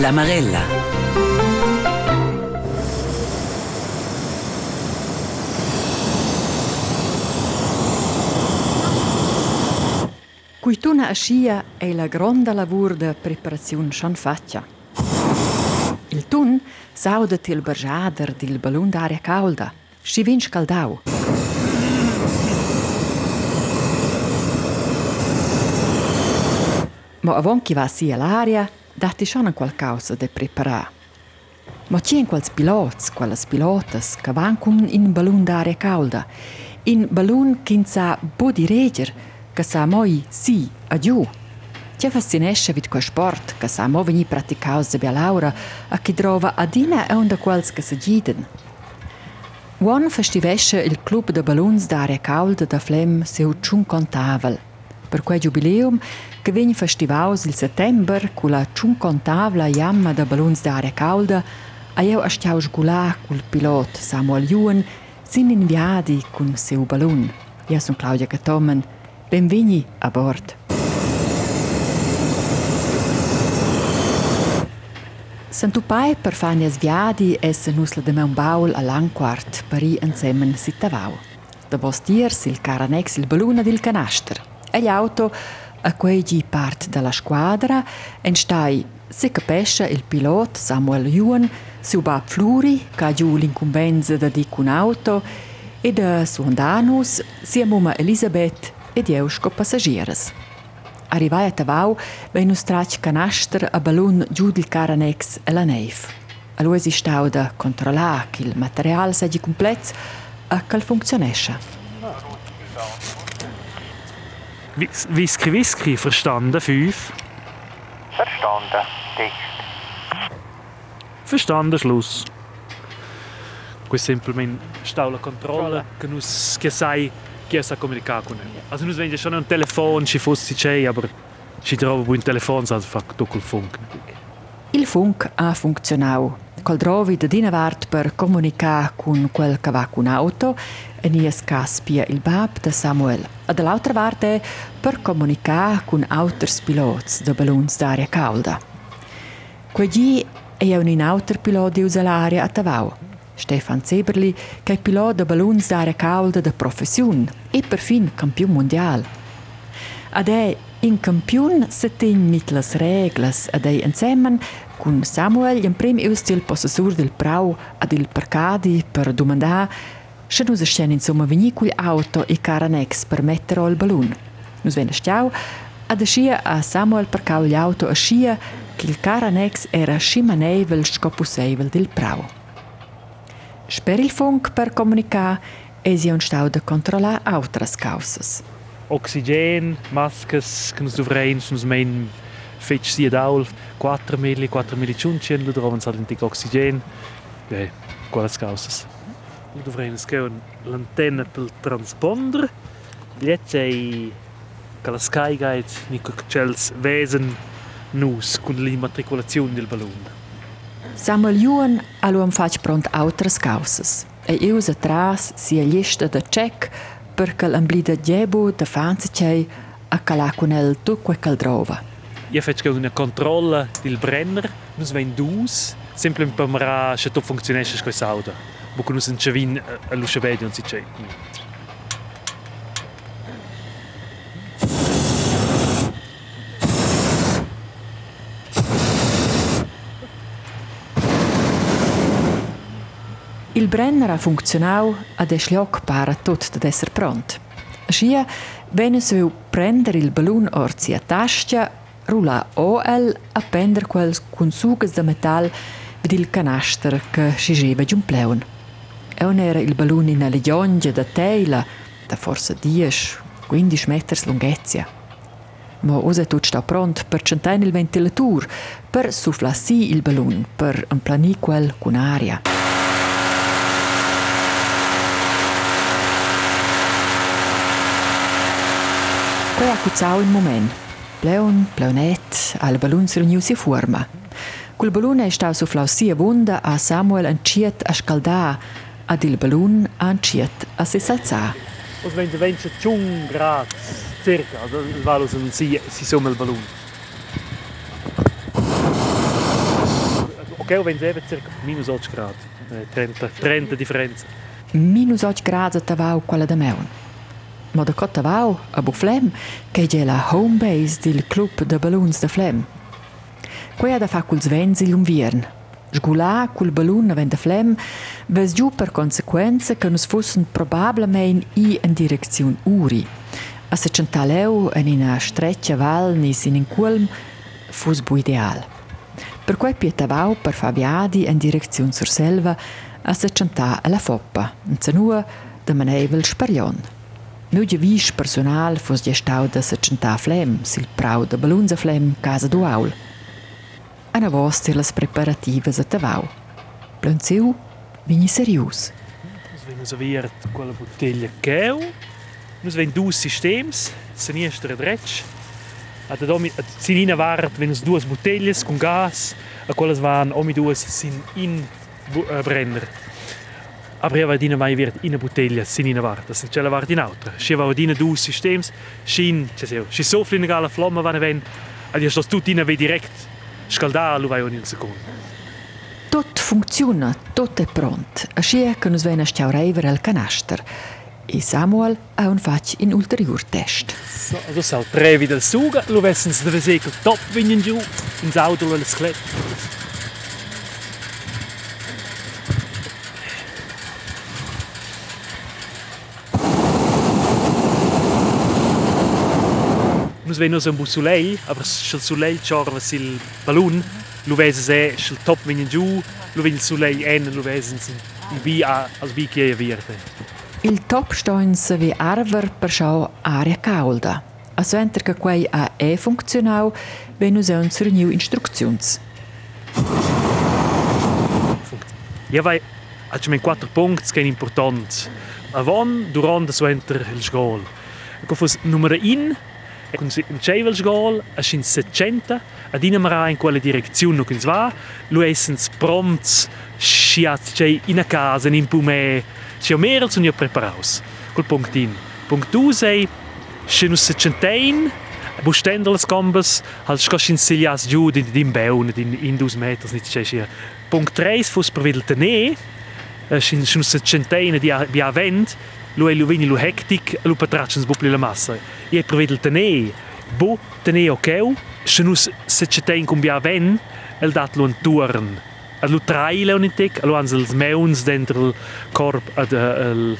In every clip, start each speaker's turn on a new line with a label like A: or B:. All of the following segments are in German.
A: La Marella.
B: Cuituna a scia è la gronda lavur de preparazione schon fatta. Il tun saudet il barjader dil ballon d'aria calda, si vin scaldau. Ma avon chi va sia l'aria, dati schon qualcosa de preparar. Ma c'è in quels pilots, quelles pilotas, che van con in ballon d'aria calda, in ballon che sa bodi reger, che sa moi sì, adiù. Ti fascinesce vid quel sport che sa mo veni praticaus de Laura a chi trova adina e onda quals che se giden. One festivesce il club de ballons d'aria calda da Flem seu ciun contavel. Per quel jubileum che veni festivaus il settember con la ciun contavla jamma de ballons d'aria calda a eu astiau sgulà col pilot Samuel Juan sin inviadi con seu ballon. Io sono Claudia Catomen. Benveni a bord. Santupai per fare sviadi e se nusla de un baul a Langquart per i insieme sittavau. Da bostiers il caranex il balluna del canaster. E l'auto a quei gi part della squadra stai se capesce il pilot Samuel Juan su bab fluri ca giù l'incumbenza da di cun auto e da suondanus sia muma Elisabeth ed eusco passagieres. Arrivai a Tavau, bei nus trac canaster a ballon giù del caranex e la neif. A lui si stau da controllare che il materiale sia completo e che funzionesce.
C: Whisky Whisky, verstanden? Fünf.
D: Verstanden. Text.
C: Verstanden, Schluss. Questo semplicemente sta la controlla che nus che sai che sa comunicare con noi. Also nus vende schon un telefono, ci fosse c'è, aber ci trovo un telefono, also fa tutto il funk.
B: Il funk ha funzionato. Col trovi da dinavart per comunicare con quel che va con auto e nies caspia il bab de Samuel. E dall'altra parte per comunicare con auters pilots de ballons d'aria calda. Quegli è un in auter pilot di usalaria a Tavau. Stefan Zeberli, che è pilota de ballons d'aria calda de professione e perfin campione mondiale. Ad è in campione se ten mit las reglas ad è insieme con Samuel, in prim eust il possessor del prau ad il parcadi per domandare se nus stien insomma veni cul auto e caranex per mettere al ballon. Nus venne stiau ad scia a Samuel parcau l'auto a scia che il caranex era scimanevel scopuseivel del prau. Sper il funk per comunicare e si un stau da controllare altre causas.
C: Oxygen, masches, che nus dovrens, nus mein fetch sia daul, 4 mili, 4 mili ciuncien, lu drovan sa l'antic oxygen, e quales causas. Lu dovrens che l'antenna pel transponder, jetzt ei sky guide nico cels vesen nus con l'immatricolazione del ballon.
B: Samuel Juan all'uom fac pront altres causas e usa tras sia lista de check perché l'amblida djebo de fanzicei a calà con el tu quel cal drova.
C: Io faccio una controlla del brenner, nus vein dus, semplicemente per mara se tutto funzionesce con l'auto. Buco nus non vin a lusciabedi non si c'è.
B: Il brenner ha funzionau ad eschlioc para tot ad esser pront. Aschia venne su prender il ballon orzi a tascia, rulla OL a prender quels cun sugas de metal vid il canaster che scigeva giun pleun. E on era il ballon in alle gionge da teila, da forse 10-15 meters lunghezia. Ma usa tut sta pront per centein il ventilatur, per sufflassi il ballon, per emplani quel cun aria. Cuzzau il moment. Pleun, pleunet, al ballon si riuniu si forma. Cul ballon è stau sufflau sia vunda a Samuel anciet a scaldà, ad il ballon anciet a si salzà.
C: Os wenn de vence 1 grad circa, il valus non si si somma il ballon. che wenn es circa minus 8 gradi, eh, 30, 30 differenza.
B: Minus 8 gradi tavau quella da meun. Ma da cotta vau a Buflem, che è la home base del club de balloons de Flem. Quei ha da fa culs vents il unviern. Sgulà cul ballon avent de Flem, ves giù per conseguenza che nus fussen probabilmente i in direzione Uri. A se centaleu in una streccia val nis in un culm fus bu ideal. Per quei pietavau per Fabiadi in direzione sur selva a se centà alla foppa, in cenua de manevel sparion. Meu giavisch personal fos gestau da se centà flem, sil prau de balunza flem casa du aul. Ana vos tir las preparativas a tavau. Planziu, vini serius.
C: Nus vegn serviert quella bottiglia cheu. Nus vegn dus systems, sinistra e dretsch. A da domi a sinina vart vegn duas bottiglias con gas, a quelles van omi duas sin in eh, brenner. Weil dina vai wird in bottiglia sinina vart, das sind cella vart in autra. Schi va dina dus systems, shin, seo, schi so flina gala flamma van ven, ad ja stos tut dina ve direkt scaldar lu vai un secondo.
B: Tot funziona, tot è pront. Ascia che nus vena stiaureiver al canaster. E Samuel ha un fac in ulterior test.
C: So, also sau trevi del suga, lo vessen se deve secol top vinen giù, ins auto lo sclet. venu un bu sulei, aber schel sulei chorva sil ballun, lu vese eh se schel top vinen giù, lu vin sulei en lu vesen sin bi a als bi che vierte.
B: Il top stoins vi arver per schau aria calda. A sventer che quei a e funktional, wenn se un surniu instructions.
C: Ja, weil hat mir quattro punti che è importante. Avant, durante, sventer il schgol. Ecco, numero 1 Concevelsgol a sin 700 a Dinamarca in quella direzione non si va. Lo essens promts sciat c'è in a casa in pume. C'è mer sono io preparaus. Col puntin punkt 2 sei scenu 700 Bu stendels combes halt sco sin silias giù din din beun din in 2 meters nit c'è hier punkt 3 fus per videl tene eh, sin scenu 700 di a vent avent lu vini lu hectic lu patrachens bupli la massa. E per vedel tenè bu tenè okeu sin us se centene cum bia ven el dat lu turn ad lu traile un intek lu ans els meuns dentro il corp ad eh, il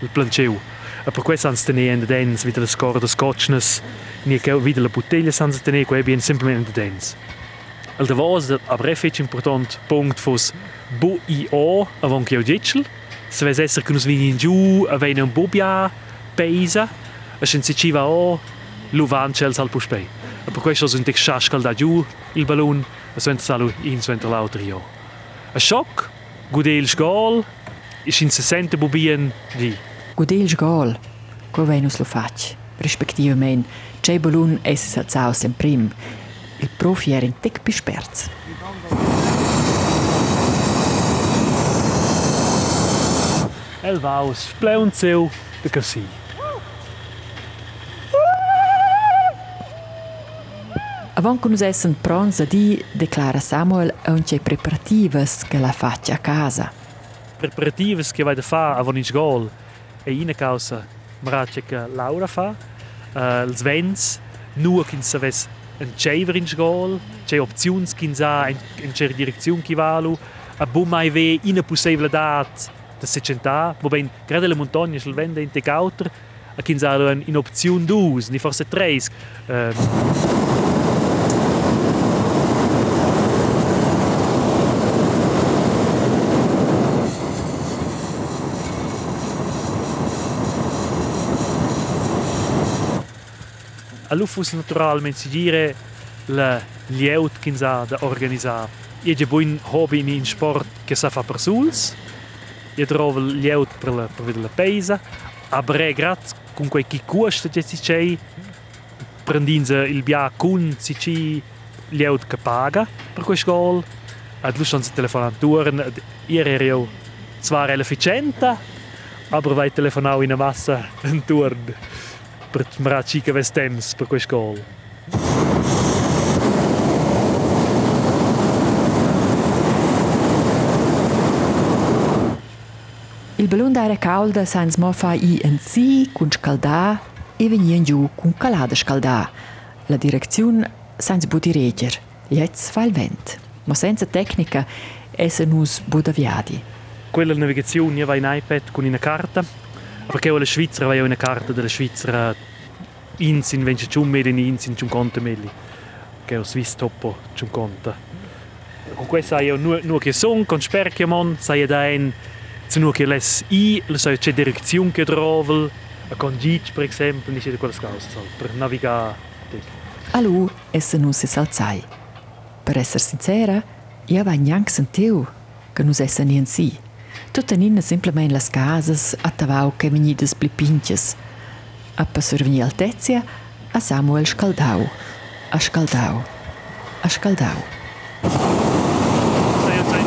C: il planceu. E per questo ans tenè en de dens wieder le score de scotchnes ni che wieder la bottiglia sans tenè quei bien simplement de dens El de vos, aber effettiv important punct fos bu i o avon che oggetchel. Se ves esser che nus vini in giù, avene un bubia peisa, e si ci va o, lu van cels al puspei. E per questo ex schaschal da giù il ballon, e suent salu in suent l'auter io. A schock, gude il sgol, is in 60 bubien di.
B: Gudel sgol, co venus lo fac. Respektivament, c'è ballon esses alzaus en prim. Il profi era in tec pisperz.
C: El vaus, pleun seu, de cassi.
B: Avon che prons a di, declara Samuel, un c'è preparativas che la faccia a casa.
C: preparativas che vai da fa avon in sgol e in causa che Laura fa uh, els vents nur kin sa ves en chever in sgol c'è opzions kin sa in, in cer direzione chi valu a bu mai ve in possibilitat da se centa wo ben grade le montagne sul vende in te cauter a kin sa in, in opzion dus ni forse tres uh, a lu fus naturalment si dire la lieut kin sa da organizar. Ie je buin hobby in sport che sa fa per suls. Ie trova lieut per la per vedere la peisa. A bre grat con quei chi costa che si c'è prendinza il bia cun si ci lieut che paga per quei gol. Ad lu stan si telefonant turen ier ero zwar efficienta, aber vai telefonau in a massa un turn per mra chica ves temps per quei gol.
B: Il ballon d'aria calda sans mo i en si cun scaldà e venien giù cun calada scaldà. La direzione sans budi reger. Jetzt fa il vent. Ma senza tecnica esse nus budaviadi.
C: Quella navigazione va in iPad con una carta, perché la Svizzera va una carta della Svizzera in sin vence ciun medi in sin ciun conto meli. Che è Swiss topo ciun conta. Con questo io nur nur che son con sperchiamon sai da ein zu nur che les i le sai c'è direzione che trovel a con git per esempio nicht quella scausa per navigare.
B: Alu esse nus es alzai. Per esser sincera, io va neanche sentiu che nus esse nien si. Tutta nina simplement las casas attavau che venidas blipinches. A pa surveni altezia a Samuel Scaldau. A Scaldau. A Scaldau.
C: Sai sai.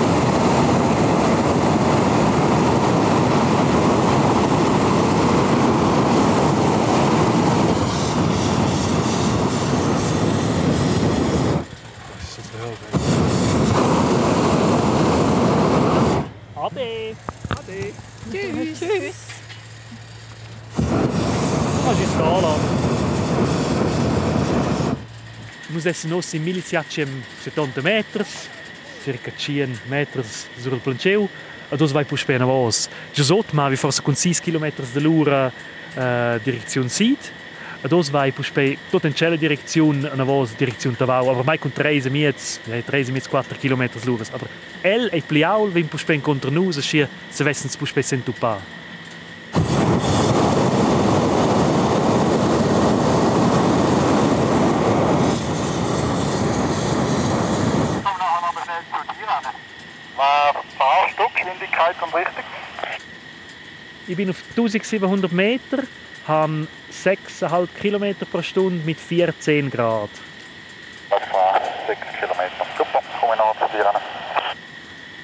C: Ade. Ade.
A: Tschüss. Tschüss.
C: Ah, ci sta là. Essen nos in 1770 meters, circa 100 meters sur il planceu, e dos vai pus pena vos. Gesot ma vi forse con 6 km dell'ora uh, direzione sud, e dos vai pus pe tot in cella direzione una vos direzione tavau, aber mai con 13 miez, ja, 13 miez 4 km l'ora. Aber el e pliaul vin pus pe incontra nus, e se vessens pus pe sentupar.
D: Komm nachher noch mal schnell zu dir ran. Mal Fahrstock, Geschwindigkeit und richtig.
C: Ich bin auf 1700 Meter, habe 6,5 Kilometer pro Stunde mit 14 Grad.
D: Das war 6 Kilometer. Super, komme nachher zu dir.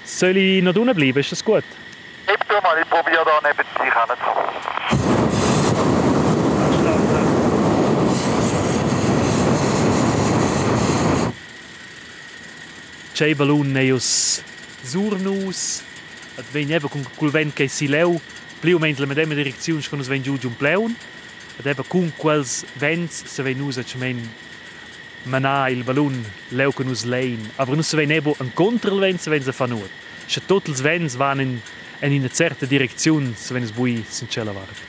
C: Soll ich noch unten bleiben? Ist das gut?
D: Gib du mal, ich probiere da neben dich hin.
C: C'è ballon neus Surnus, vegn eben cul vent che si leu, pliu mens la medema direzione con us ven giù un pleun, et eben con quels vents se ven us et men manà il ballon leu con us lein, aber nus se ven ebo en contra il vent se ven se fa nuot. Se tot ils vents van in, in una certa direzione se ven es bui sincella vart.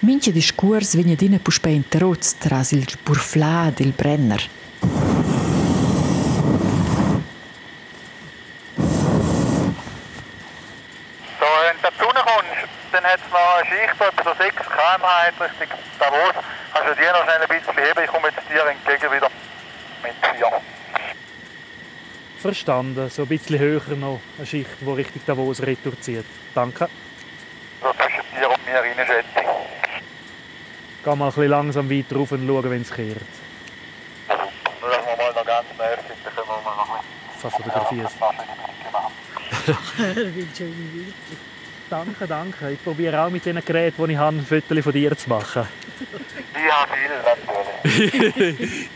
B: Minche discurs vegna dina pus pe interroz tras il burflà del Brenner.
D: So, wenn du dazu kommst, dann hat etwa so 6 km/h in Richtung Davos. Kannst du die noch schnell ein bisschen heben? Ich komme jetzt dir entgegen wieder mit 4.
C: Verstanden, so ein bisschen höher noch eine Schicht, die Richtung Davos retour zieht. Danke.
D: So zwischen dir und mir rein, schätze ich.
C: Geh mal ein bisschen langsam weiter rauf und schauen, wenn es kehrt.
D: Nur, dass wir mal noch ganz näher sind, dann können wir mal noch ein bisschen...
C: Danke, danke. Ich probiere auch mit den Geräten, die ich habe, ein Foto von dir zu machen.
D: Ich habe viel, natürlich.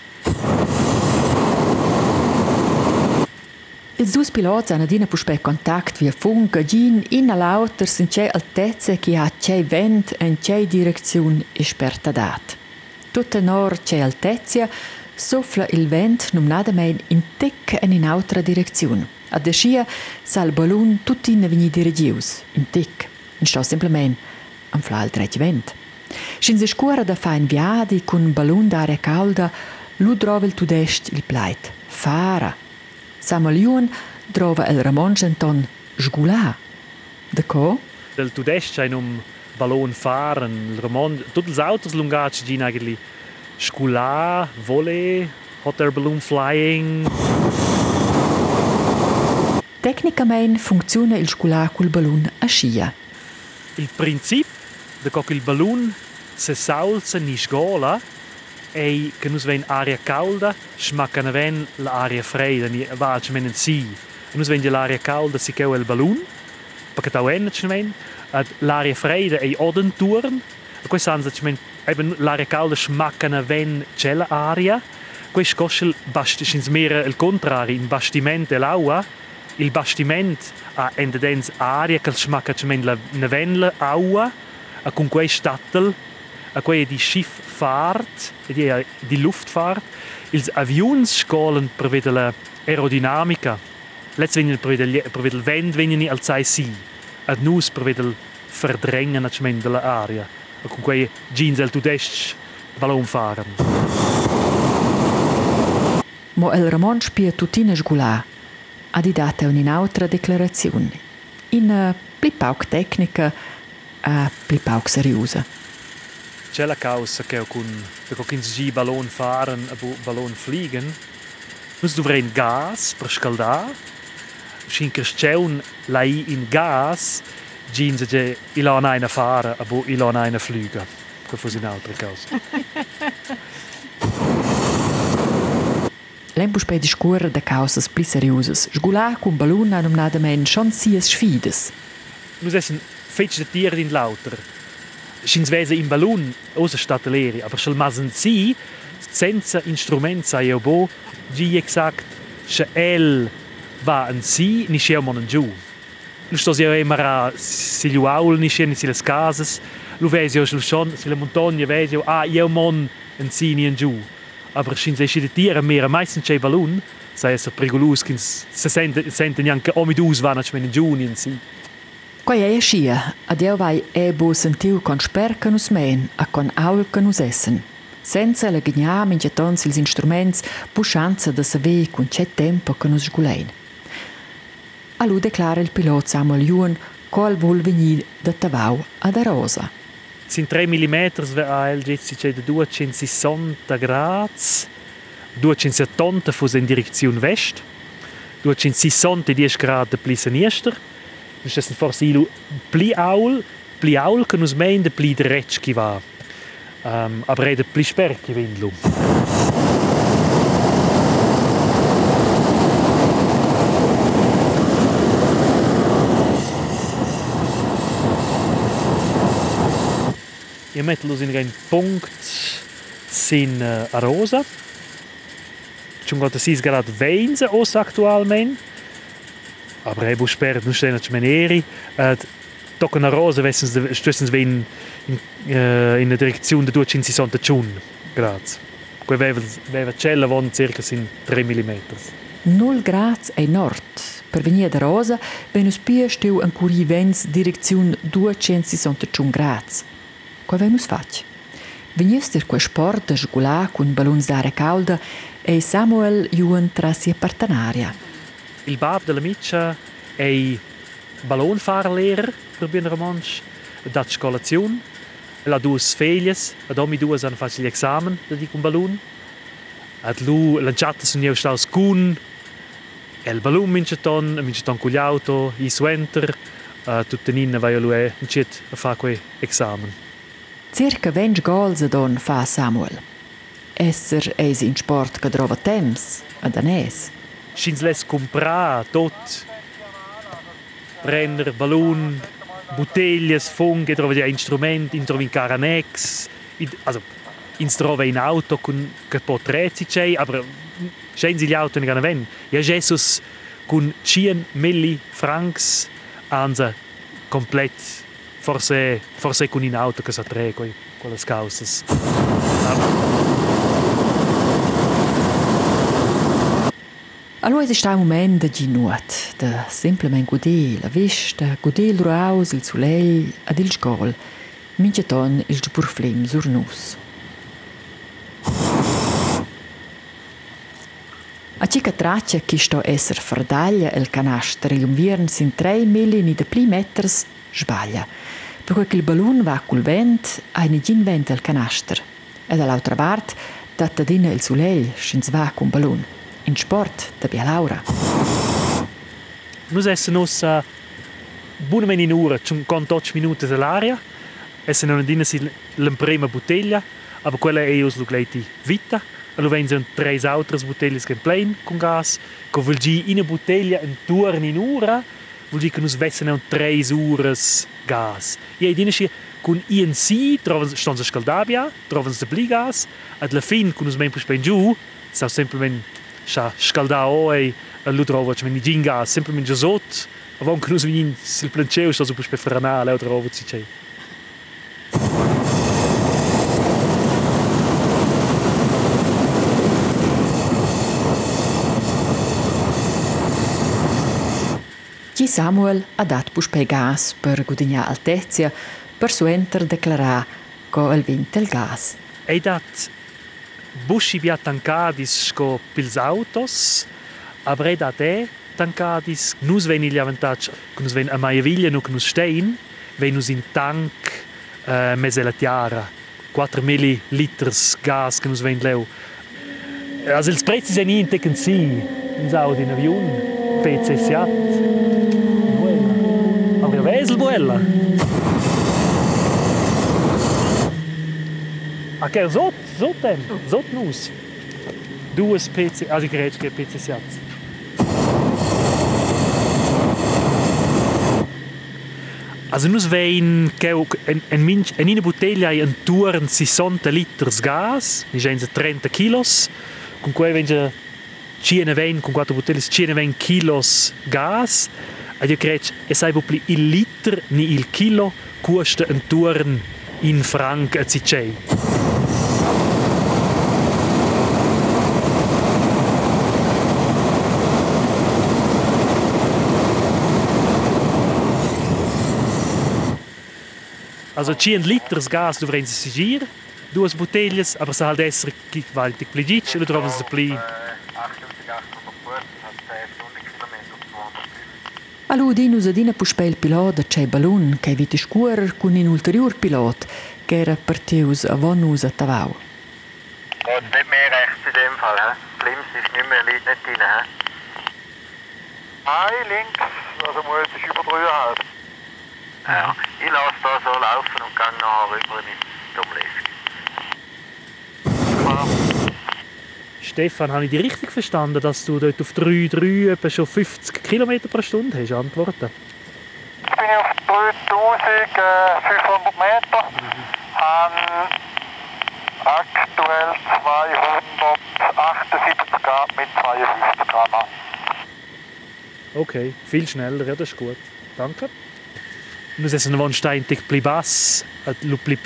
B: Ils dus pilots hanno dina pus pe contact via funk gin in a lauter sin c'è altezza che ha c'è vent e in c'è direzione esperta dat. Tutta nor c'è altezza, soffla il vent numnadamein in tec e in altra direzione. A de scia sa il ballon tutti in vegni dirigius, in tec. In sto simplement am fla il dretg vent. Sin se scura da fa in viadi cun ballon d'aria calda, lu drova il tudest il plait. Fara. Samaliun trova el Ramongenton sgulà. De co?
C: Del Tudest c'è un ballon fahren, il Ramon, tutti gli autos lungati gin eigentlich sculà, volley, hot air balloon flying.
B: Tecnicament funcziona il sgulà col ballon a scia.
C: Il principio de co il ballon se saulza ni sgola e che nus ven aria calda, schmaccana ven l'aria fredda, ni valc menen si. Nus ven l'aria calda si che il ballon, perché ennec ven, ad l'aria fredda e oden turn, e questo anza men eben l'aria calda c'è l'aria, questo smera il contrario in bastimento l'aua il bastimento ha endedens aria che smacca la nevenla aua a con quei stattel a quei di Schifffahrt di, di Luftfahrt. Ils avions scolen per vedere l'aerodinamica let's venire per vedere per vedere vent venire al sai si. Ad nus per vedere verdrängen della aria. E con quei jeans el tudest ballon fahren
B: Mo el Ramon spia tutina sgulà ha di data un'altra declarazione. In uh, pli pauc tecnica a pli pauc seriosa.
C: C'è la causa che con gi ballon fahren a ballon fliegen. Nus dovrein gas per scaldar. Schin cresceun lai in gas jeans je ilan eine fahren a ilan eine fliegen. Che fosse un'altra causa.
B: Lempus pe discurre de causas pli seriosas. Sgulà cun ballun hanno nadament schon sies sfides.
C: Nus essen fetch de tier in lauter. Schins wese in ballun osa stateleri, aber schel masen si senza instrument sa io bo gi exakt che el va en si ni scheu mon giù. Lu sto io immer a silu aul ni scheni si les casas. Lu vesio schon si le montagne vesio ah io mon en si ni en giù aber sin se si tiere mehr meistens c'è balloon sai es pericoloso che se sente sente neanche omidus vanno a in giugno si
B: Quai è scia, ad io vai e bo sentiu con sperca nus men a con aul che nus essen. Senza la gna mince tons ils instruments bu chance da saver con c'è tempo che nus sgulein. A lui declara il pilot Samuel Juan qual vuol venir da Tavau ad Arosa
C: sind 3 mm AL c'è 260 gradi 270 fuss in direzione vest 260 10 gradi pli sinister das ist forse ilu pli aul pli aul che nus mein de pli dretsch ki va um, aber è de pli sperchi vindlu Io in ein Punkt sin uh, a rosa. Ci sono 6 gradi 20 os attualmente. Aber ich muss sperren, non stehen ci meneri. Uh, Tocca a rosa, wir in, in, uh, in der Direktion der 260 gradi. Quei veva cella von circa sin 3 mm.
B: 0 gradi è nord. Per venire da rosa, venus pia stiu ancora i vents direzione 261 gradi. Qua venus fac. Veniester quei sport da sgulà cun ballons d'aria calda e Samuel Juan tra sia partenaria.
C: Il bab della miccia è ballonfahrlehrer per bien romansch, dat scolazione. La duas felias, ad omi duas han fatto gli examen da di con ballon. Ad lu lanciata su neu staus cun el ballon minceton, minceton con gli auto, i suenter, uh, tuttenina vai a lui e a fa quei examen.
B: Circa 20 gols don fa Samuel. Esser eis in sport che trova temps, ad anes.
C: Schins les comprar tot. Brenner, ballon, bottiglie, funghe, trova ja instrumenti, in trova in caranex. Also, ins trova in auto con che potrezzi c'è, aber scenzi gli auto in ven. Ja Jesus con 100 milli francs anza komplett forse, forse con in auto si tre con quelle cause.
B: Allora è stato un momento di nuot, di semplicemente godere la vista, godere il raus, il soleil ed il sgol, mince ton il purflem sur nus. A cica traccia che sto esser fardaglia il canastre il viern sin 3 millini de pli meters sbaglia. Perché il ballon va col vent, ha in gin vent al canaster. E dall'altra parte, tattadina il soleil, scins va con ballon. In sport, da Bia Laura.
C: Noi essen nos uh, buona meninura, ci con 8 minuti dell'aria. Essen non dina la prima bottiglia, aber quella è us lugleti vita. E lo vengono tre altre bottiglie che plain con gas, che vuol dire in una bottiglia un turno in ora, dire che noi vessen 3 ore gas. E aí dinas con INC trovan stanza scaldabia, trovan se pligas, ad la fin con os membros ben giù, Sau semplicemente scha scaldà oi e lu trovo che mi ginga semplicemente sot avon che nus vin sil planceu sto super speferanale o trovo ci c'è.
B: Samuel ha dat puspei gas per gudignar altezia per suenter declarar co el vint el gas.
C: Ei dat busci via tancadis sco pils autos, aber ei dat e tancadis nus ven il avantage, che nus ven a maia nu che nus stein, ven nus in tank uh, mesela tiara, 4 milliliters gas che nus ven leu. Also ils prezzi sen in tecken si, in Saudi in avion, PC Seat. Wesel buella. Ah, che sot, sotem, sot nus. Duas PC, also ich rede che PC Siats. Also nus che en en minch en ina bottiglia un turn 60 liters gas, ni genza 30 kilos, con cui venge cine vein con quattro bottiglie cine vein kilos gas. Ed io credo che sai pli il liter ni il kilo costa un turn in franc a Cicei. Also 100 liters gas dovremmo sigir, due bottiglie, aber sa halt essere che valti pli gic, lo trovano se pli
B: Aludi nus adina puspel pilot c'è balun che viti scuor con un ulterior pilot che era partius avon nus a Tavau.
D: Geht nicht mehr rechts in dem Fall, hä? Links ist nicht mehr, liegt nicht drin, hä? Nein, links, also muss ich über drüber halten. Ja, ich lasse da so laufen und gehe nachher rüber in die Domlesk.
C: Stefan, habe ich dich richtig verstanden, dass du dort auf 3,3 etwa schon 50 km pro Stunde hast antworten?
D: Ich bin auf 3500 Meter, habe aktuell 278 Grad mit 52 Grad.
C: Okay, viel schneller, ja, das ist gut. Danke. Nu se se ne von stein pli bass, at lu pli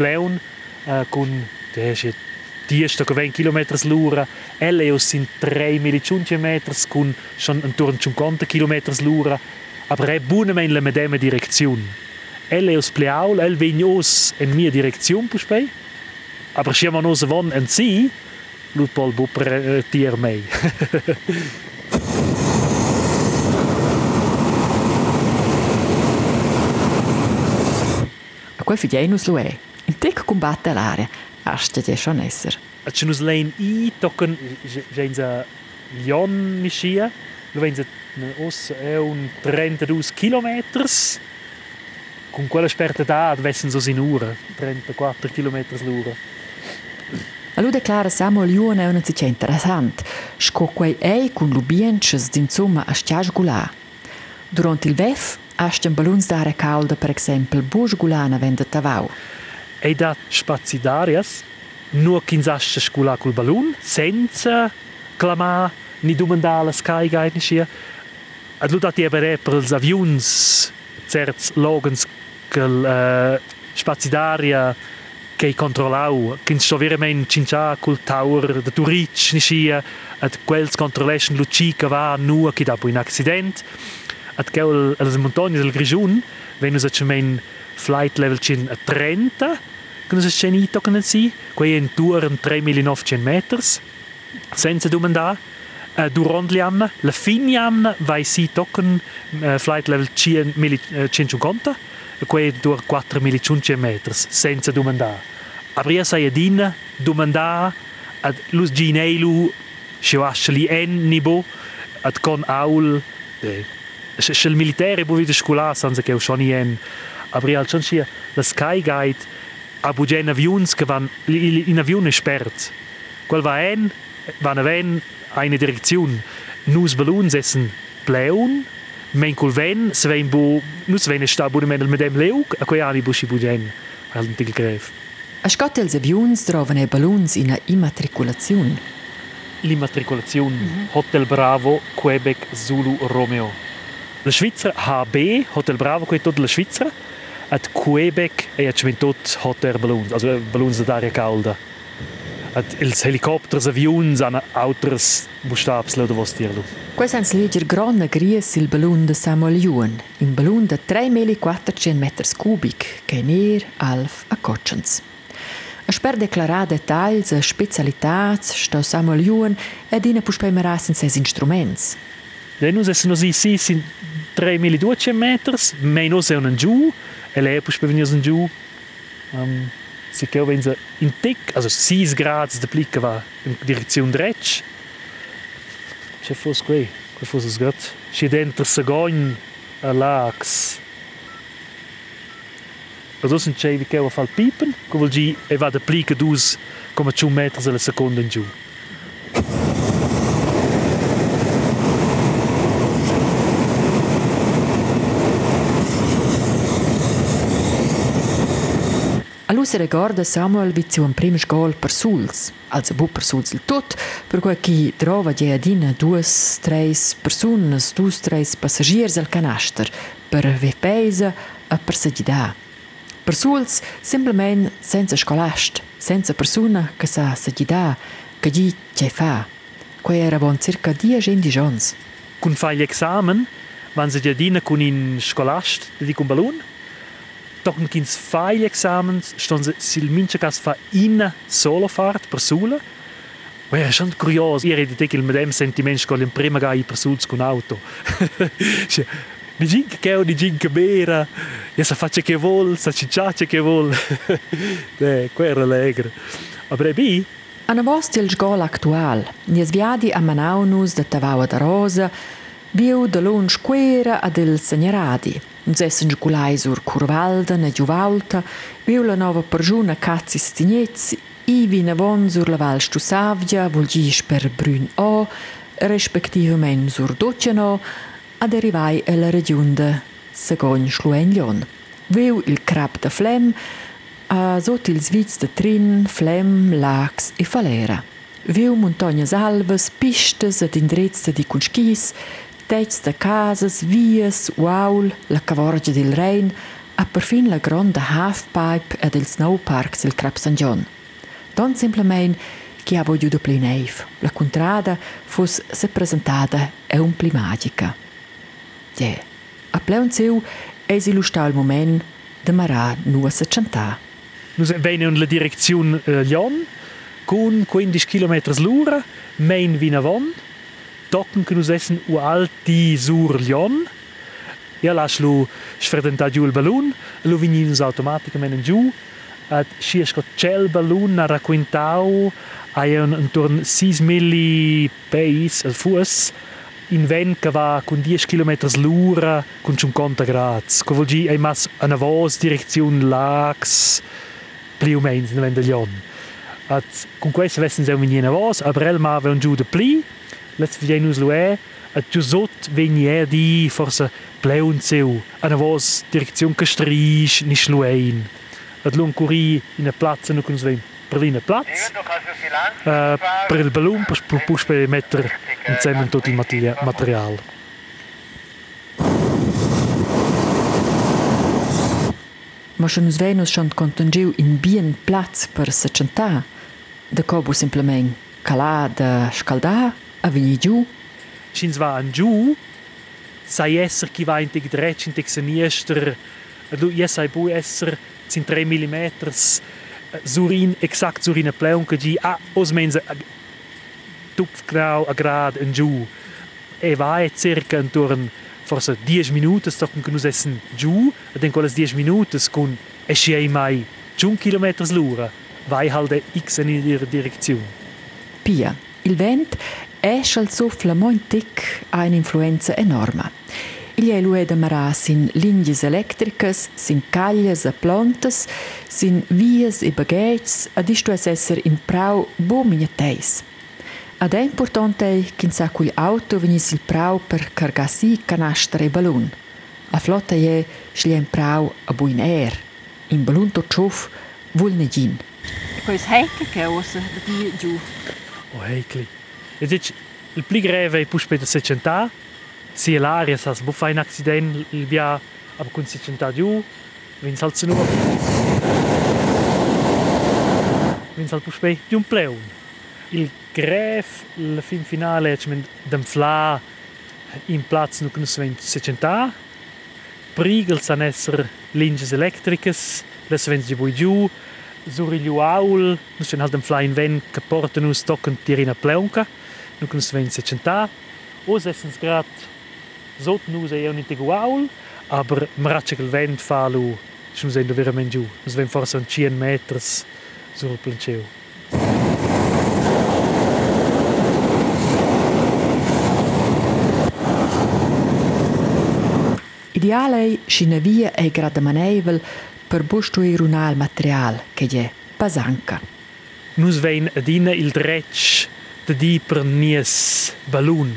C: pleun, uh, kun, der ist jetzt 10 20 km l'ora, Eleos sind 3 millimeters con schon intorno a 50 km l'ora, aber è buona in la medesima direzione. Eleos pleaul, el vignos in mia direzione puspei, aber siamo nos von en si, lut pol bupper tier mei.
B: A quei fidienus lo è. In tec combatte l'area. Asta de schon esser.
C: At se nus lein i tocken genza Lion mischia, lo venza os è un 32 km. Con quella sperta da vessen so in ura, 34 km l'ora.
B: Allo declara Samuel Juan è una zicia interessant, sco quei ei cun lubienches d'insomma a stiage gulà. Durant il VEF, asten baluns d'area calda, per exempel, busch gulana vende tavau.
C: Ei dat spazidarias, nur kinsascha scula col balloon, senza clamar ni domandare sky guide niscia. Ad lu dat ebere per els avions certs logens che uh, spazidaria che controllau, che sto veramente cincia col tower de Turic niscia, ad quels controllation lucica va nu che dopo un accident. Ad quel als montagne del Grigiun, wenn us a flight level cin a 30, che nos sceni i toccano si, quei in tour 3900 meters, senza domandare. Uh, durant l'anno, la fine anno vai si toccano uh, flight level 150, quei dur 4500 meters, senza domandare. Aber io sai adina domandare ad lus gineilu sciuasceli en nibo. Ad con aul eh, se il militare bu vide scola senza che schon en aber io al schon sia la sky guide a bugen avions che van in avione spert. Quel va en, van aven eine Direktion. Nus Ballons essen pleun, men col ven, se ven bu, nus ven sta bu men mit dem leug, a quei ani bushi bugen, al tig gref.
B: A scott els avions trovan e ballons in a immatriculazione.
C: l'immatricolazione mm-hmm. Hotel Bravo Quebec Zulu Romeo. La Svizzera HB Hotel Bravo è tutta la Svizzera at Quebec e at tot Hotel Ballons, also Ballons d'aria calda. At ils helicopters, avions hanno autres bustabs oder was dirlo.
B: Questa è legger grande gries il ballon de Samuel Juan, un ballon de 3400 meters cubic che ner alf a Cotchens. A sper declarar detalhs e specialitats sto Samuel Juan ed ina puspeimeras in ses instruments.
C: Ja, nus es nos ici sin 3200 meters, mei nos è un giù, e lei puspeimeras un giù. Um, si che wenn sie in Tick, also 6 Grad de Blicke war in Direktion Dretsch. C'è fosse qui, qui fosse es got. C'è dentro Sagogn a Lax. Also sind c'è vi che fa il pipen, che vuol dire e va de Blicke dus come 2 metri alla seconda in giù.
B: Si ricorda Samuel vizio un primo gol per Suls, also bu per Suls il tot, per cui chi trova di adina due, tre persone, due, tre passagieri al canaster, per vepesa e per sedida. Per Suls, semplicemente senza scolast, senza persona che sa sedida, che gli c'è fa. Qui era bon circa 10 indigioni.
C: Con fai l'examen, vanno si adina con in scolast, di con ballon, Fai examens, ston se sil mincha cas fa in solofart per sula. Ma è schon curios, io redi che il medem sentiment scol in prima gai per suls con auto. Di gin che ho di gin che bera, e sa faccia che vol, sa cicciace che vol. eh, qua era allegro. Ma brebi?
B: Ana vosti il sgol actual, nies viadi a Manaunus de Tavaua da Rosa, viu de lun squera ad il segneradi. Uns essen giuculai sur Curvalda, ne Giuvalta, viu la nova pergiuna cazzi stignezzi, ivi ne von sur la Val Stusavgia, vulgis per Brün O, respektivament sur Docciano, ad arrivai e la regione de Segogn Schluenglion. Viu il crab de Flem, a sot il svizz de Trin, Flem, Lax e Falera. Viu montagnas alves, pistes ed indrezze di cunschis, Tets de casas, vias, uaul, la cavorgia del Rhein, a perfin la gronda halfpipe ed il snowpark del Crab San John. Don simplement che ha vogliuto pli neiv. La contrada fus se presentata e un pli magica. Yeah. A pleun seu es illustrau il moment de marà nua se cantà.
C: Nus venne in la direzione uh, Lyon, con 15 km l'ora, main vinavon, tocken che nus essen u alti sur Lyon. Ja las lu sfredenta giù il ballon, lu vininus automaticamente giù, ad sciesco cel ballon a racquintau hai un intorno 6.000 pace al fuss in vent che va con 10 km l'ora con 50 gradi. Che vuol dire che mas una voz direzione lax più o in vent Lyon. At, con questo vessen se un viene voz, aber el ma un giù de pli, let's viene us luè, at giù sot venier di forse pleun seu, una voz direzione che strisch ni schluein. At lung curi in a platz no con svein Berliner Platz. Uh, per il ballon per, per, per mettere insieme tutto il materiale.
B: Ma schon us venus schon contungiu in bien Platz per se cantà, de cobu simplement calà de scaldà a venir giù.
C: Schins va an giù, sai esser chi va in teg dretsch, in teg seniester, du ja sai bu esser, zin 3 mm, Surin, exakt Surin pleun che gi a os mense tupf grau a grad in giù. E vai circa intorno forse 10 minuti sto con nus essen giù, e den quelles 10 minuti con e sciei mai 1 km l'ora, vai halt x in ihre direzione.
B: Pia, il vent esce al soffla montic ha un'influenza enorme. Il è lui da marà sin linjes elettricas, sin caglias e plantas, sin vias e bagaggi, ad isto es esser in prau bo miniateis. Ad è importante che sa cui auto venis il prau per cargar si canastra e ballon. A flotta è sclie in prau a buin air. In ballon tot schof vuol ne gin.
A: Pois heikel che ossa da di giù.
C: O heikli. E dic il pli greve è puspei da 600 sia l'aria sa bu fa un accident il via ab con 600 giù vin salza nu vin sal puspei giù un pleun il gref la fin finale è cement d'enfla in plaz nu con 600 prigel san esser linges electricas las vens giù giù Zurigliu Aul, nus c'è halt un fly in ven che porta nus toccant tirina pleunca, nu che nus ven se centà. Os essens grad sot nus e un intigu Aul, aber mratschig il vent fa lu, ci nus endo verament giù. Nus ven forse un 100 meters sur il planceu.
B: Idealei scina via e grada maneivel per bustruir un al material che è pasanca.
C: Nus vein adina il dretsch di per nies balloon.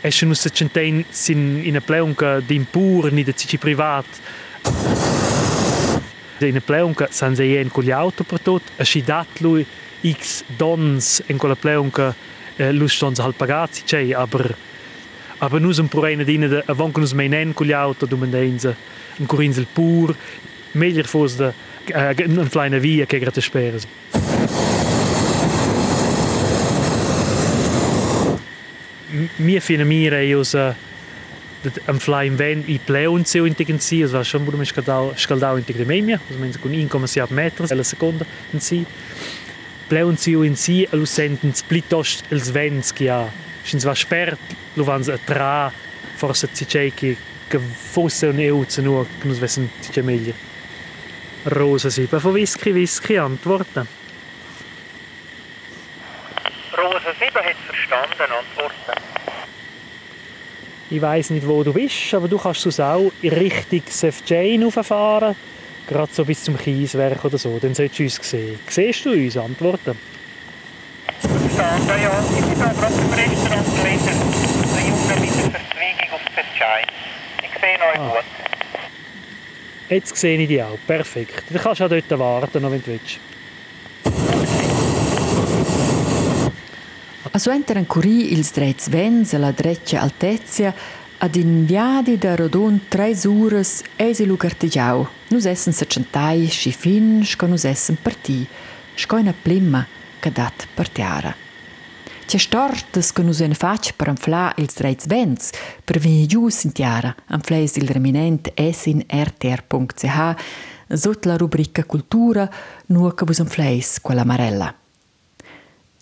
C: Esce nus se centein sin in a pleunca d'impur ni de cici privat. In a pleunca san se jen con gli auto per tot, a si dat lui x dons in quella pleunca eh, lus stons halt pagazzi c'è, aber aber nus un purena dina de avon che nus meinen con gli auto domendenza un curinsel pur meglio fosse uh, un kleine via che grate speres. Mir fine mire jos am flying van i pleun seu integren si, es war schon budem scaldau scaldau integre memia, es meins con 1,7 meters alla seconda in si. Pleun seu in si alu senten splitost els vents che ha. Schins war spert, lo vans a tra forse ci che che fosse un eu zu nur, che nus vessen ci meglio. Rosensieben von Whisky Whisky antworten.
D: Rosa 7 hat verstanden, antworten.
C: Ich weiß nicht, wo du bist, aber du kannst es auch Richtung Sefjane rauffahren. Gerade so bis zum Kieswerk oder so. Dann solltest du uns sehen. Siehst du uns? Antworten.
D: Ich bin aber auf dem Restaurant gelesen. Der Junge mit der Verzweigung auf Sefjane. Ich sehe euch
C: Ah.
D: gut.
C: Jetzt sehe ich dich auch. Perfekt. Dann kannst du auch dort warten, wenn du willst.
B: A suenter curì ils drets vents e la dreccia altezia ad in viadi da rodun tre ures eisi lu gartigiau. Nus essen se centai sci fin sco nus essen parti, sco ina plimma che dat partiara. C'è stortes che nus en fac per anfla ils drets vents per venir giù sintiara anfleis il reminent esin rtr.ch sot la rubrica cultura nu che vus anfleis quella marella.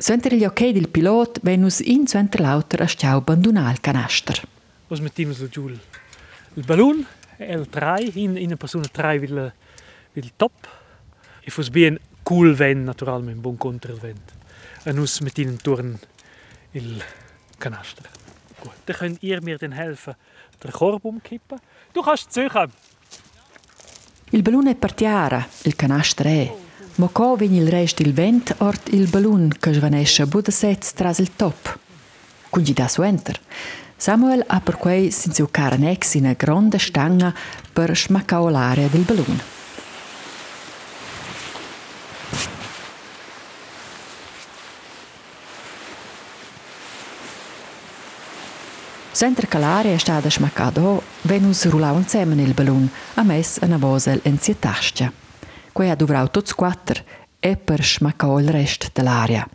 B: Suenter gli ok del pilot venus in suenter lauter a stiau abbandonà il canaster.
C: Was mettiamo giù il, il ballon, il 3, in, in una persona 3 will, will top. E fosse bien cool vent, naturalmente, buon contro il vent. E nus mettiamo intorno il canaster. Gut, dann könnt ihr mir dann helfen, den Korb umkippen. Du kannst suchen.
B: Il ballon è partiara, il canaster è. Ma co vegni il rest il vent ort il ballon che svanesce budasets tras il top. Quindi da suenter. Samuel ha per quei sin seu caranex in una grande stanga per smaccao l'area del ballon. Sentra che l'area è stata smaccata, venus rulau insieme il ballon, a mess una vosel in sia tascia. Quei ha dovrau tots quattro e per smaccò il rest dell'aria.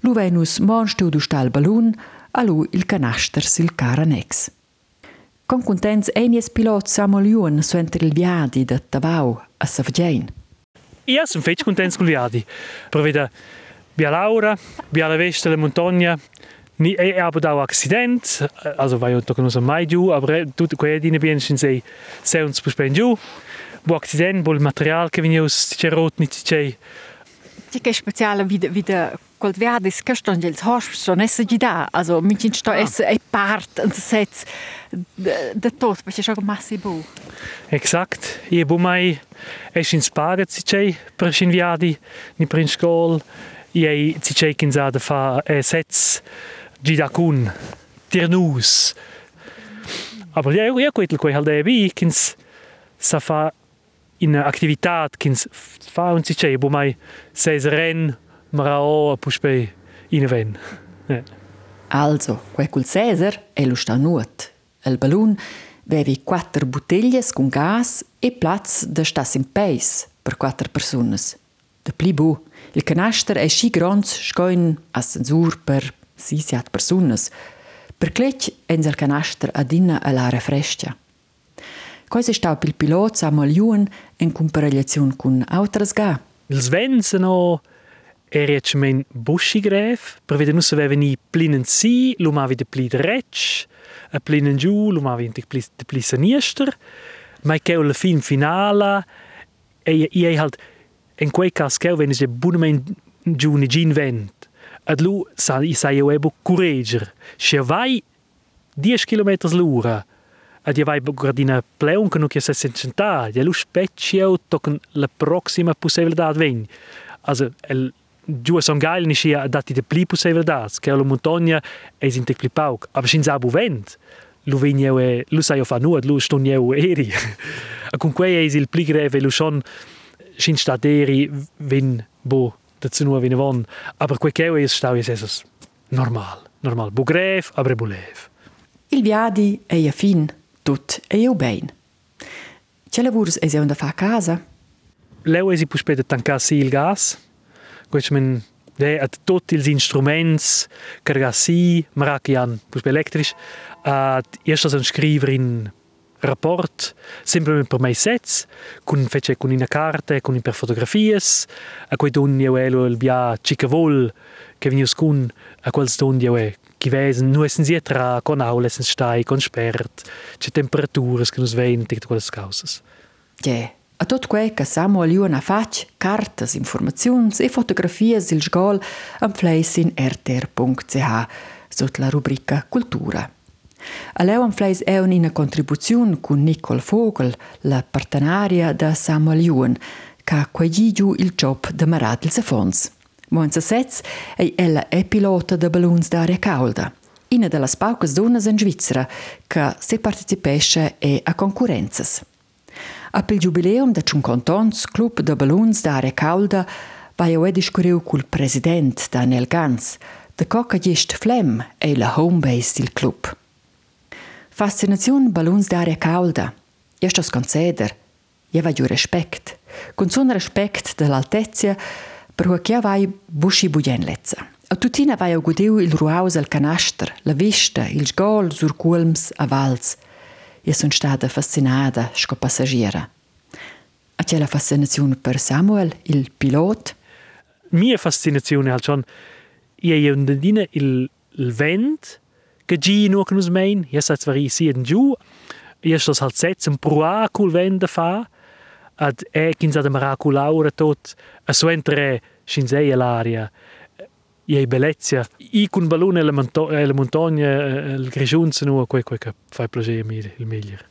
B: Lu venus monstu du sta il ballon, a lu il canaster sil caranex. Con contents enies pilot Samuel Juan suenter il viadi da Tavau a Savgein.
C: Io sono fece contento con gli adi. Per vedere via Laura, via la veste della montagna, ni e aber da accident, also vai io non so mai giù, aber tutte quelle di bien sin sei sei uns puspen giù. Bu accident, bu il material che viene us c'è rot ni c'è.
A: Ti che speciale wie der quel viadis che sto nel hospital non esse di da also mit in sto esse e part und sets de tot perché schon massivo
C: Exakt. Io bu mai es in Spada ci c'è per sin viadi ni per in skol. Io ci c'è che da fa e sets gidakun tirnus. Aber ja, ja, quel quel halt e bi kins sa fa in activitat kins fa un ci c'è bu mai ses ren marao a puspe in ven. Ja.
B: Also, quel col Cesar è lo sta nuot. Il ballon avevi quattro bottiglie con gas e plaz da stas in peis per quattro persone. De pli bu. Il canaster è sci grons scoin a censur per sisiat persone. Per clec ens il canaster adina a l'area fresca. Cosa sta pil pilot Samuel Juan in comparazione con altres ga?
C: Ils vents no era jetzt mein Buschigräf, per vedere non aveva ni plinen si, lo ma wieder pli dretsch, a plinen giù, lo ma wieder pli de pli sanister, ma che alla fin finala e e halt in quei cas che wenn je bunemen giù ni gin vent. Ad lu sa i eu ebo courager. Se vai 10 km l'ora, ad je vai gradina pleun che non che se sententa, je lu specchio tocken la prossima possibilità ven. Also el giù son geil ni sia dati de pli possibilità, che la montagna è in te pli pauk, aber sin sabu vent. Lu vegn e lu sai fa nuot, lu ston eu eri. A con quei è il pli greve lu son sin staderi vin bo dazu nur wenn von aber quei che è stau es es normal normal bu greve aber bu lev
B: Il viadi è a fin, tut è eu bein. Che lavurs è un da fa a casa?
C: leu esi pus peda tancar si il gas quech men de at tot ils instruments cargar si marakian pus elektrisch at erst as scriver in rapport semplicemente per mai sets con fece con una carta con per fotografies a quei don io elo il bia cicavol che venius con a quels don io e gewesen, nur sind sie trag, und auch sind steig und sperrt, die Temperaturen, die uns wehen, die alles Kauses.
B: Ja, a tot quei che Samuel Iona fac, cartas, informazioni e fotografie sil sgol am fleis in rtr.ch sotto la rubrica Cultura. A leu am fleis eun in a contribuzion con Nicole Vogel, la partenaria da Samuel Ion, ca quagigiu il job de Maradil Safons. 1907 ei ella è pilota de ballons d'aria calda, una delle poche donne in Svizzera che si partecipesce a concorrenze. A il jubileum de 50 anni, Club de Ballons d'aria calda va a discorrere col presidente Daniel Gans, de coca gest Flem è la home base del club. Fascinazione Ballons d'aria calda. Jest das conceder. Jeva giù respect. Con son respect dell'altezia per che vai busci bugenlezza. A tutina vai a gudiu il ruaus al canaster, la vista, il sgol sur culms a vals. Io sono stata fascinata sco passagiera. A c'è la fascinazione per Samuel, il pilot?
C: mia fascinazione al schon ie je un dine il il vent che gi no che ja sa zwar i si en giu ja stos halt setz un proa cul vent da fa ad e kins ad maraculaura tot a suentre scinzei l'aria ie bellezia i cun ballone e la monto e la montagna il grigiunz no quei quei che fa piacere mi il meglio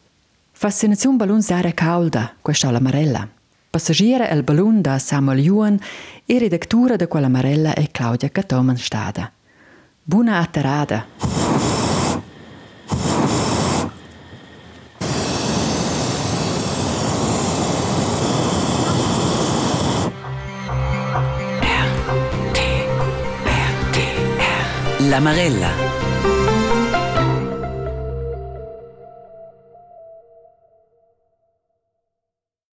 B: Fascinazione ballons d'aria calda, questa la Marella. Passagiera il ballon da Samuel Juan e redaktura da quella Marella è Claudia Catoman Stada. Buona atterrada!
E: La Marella.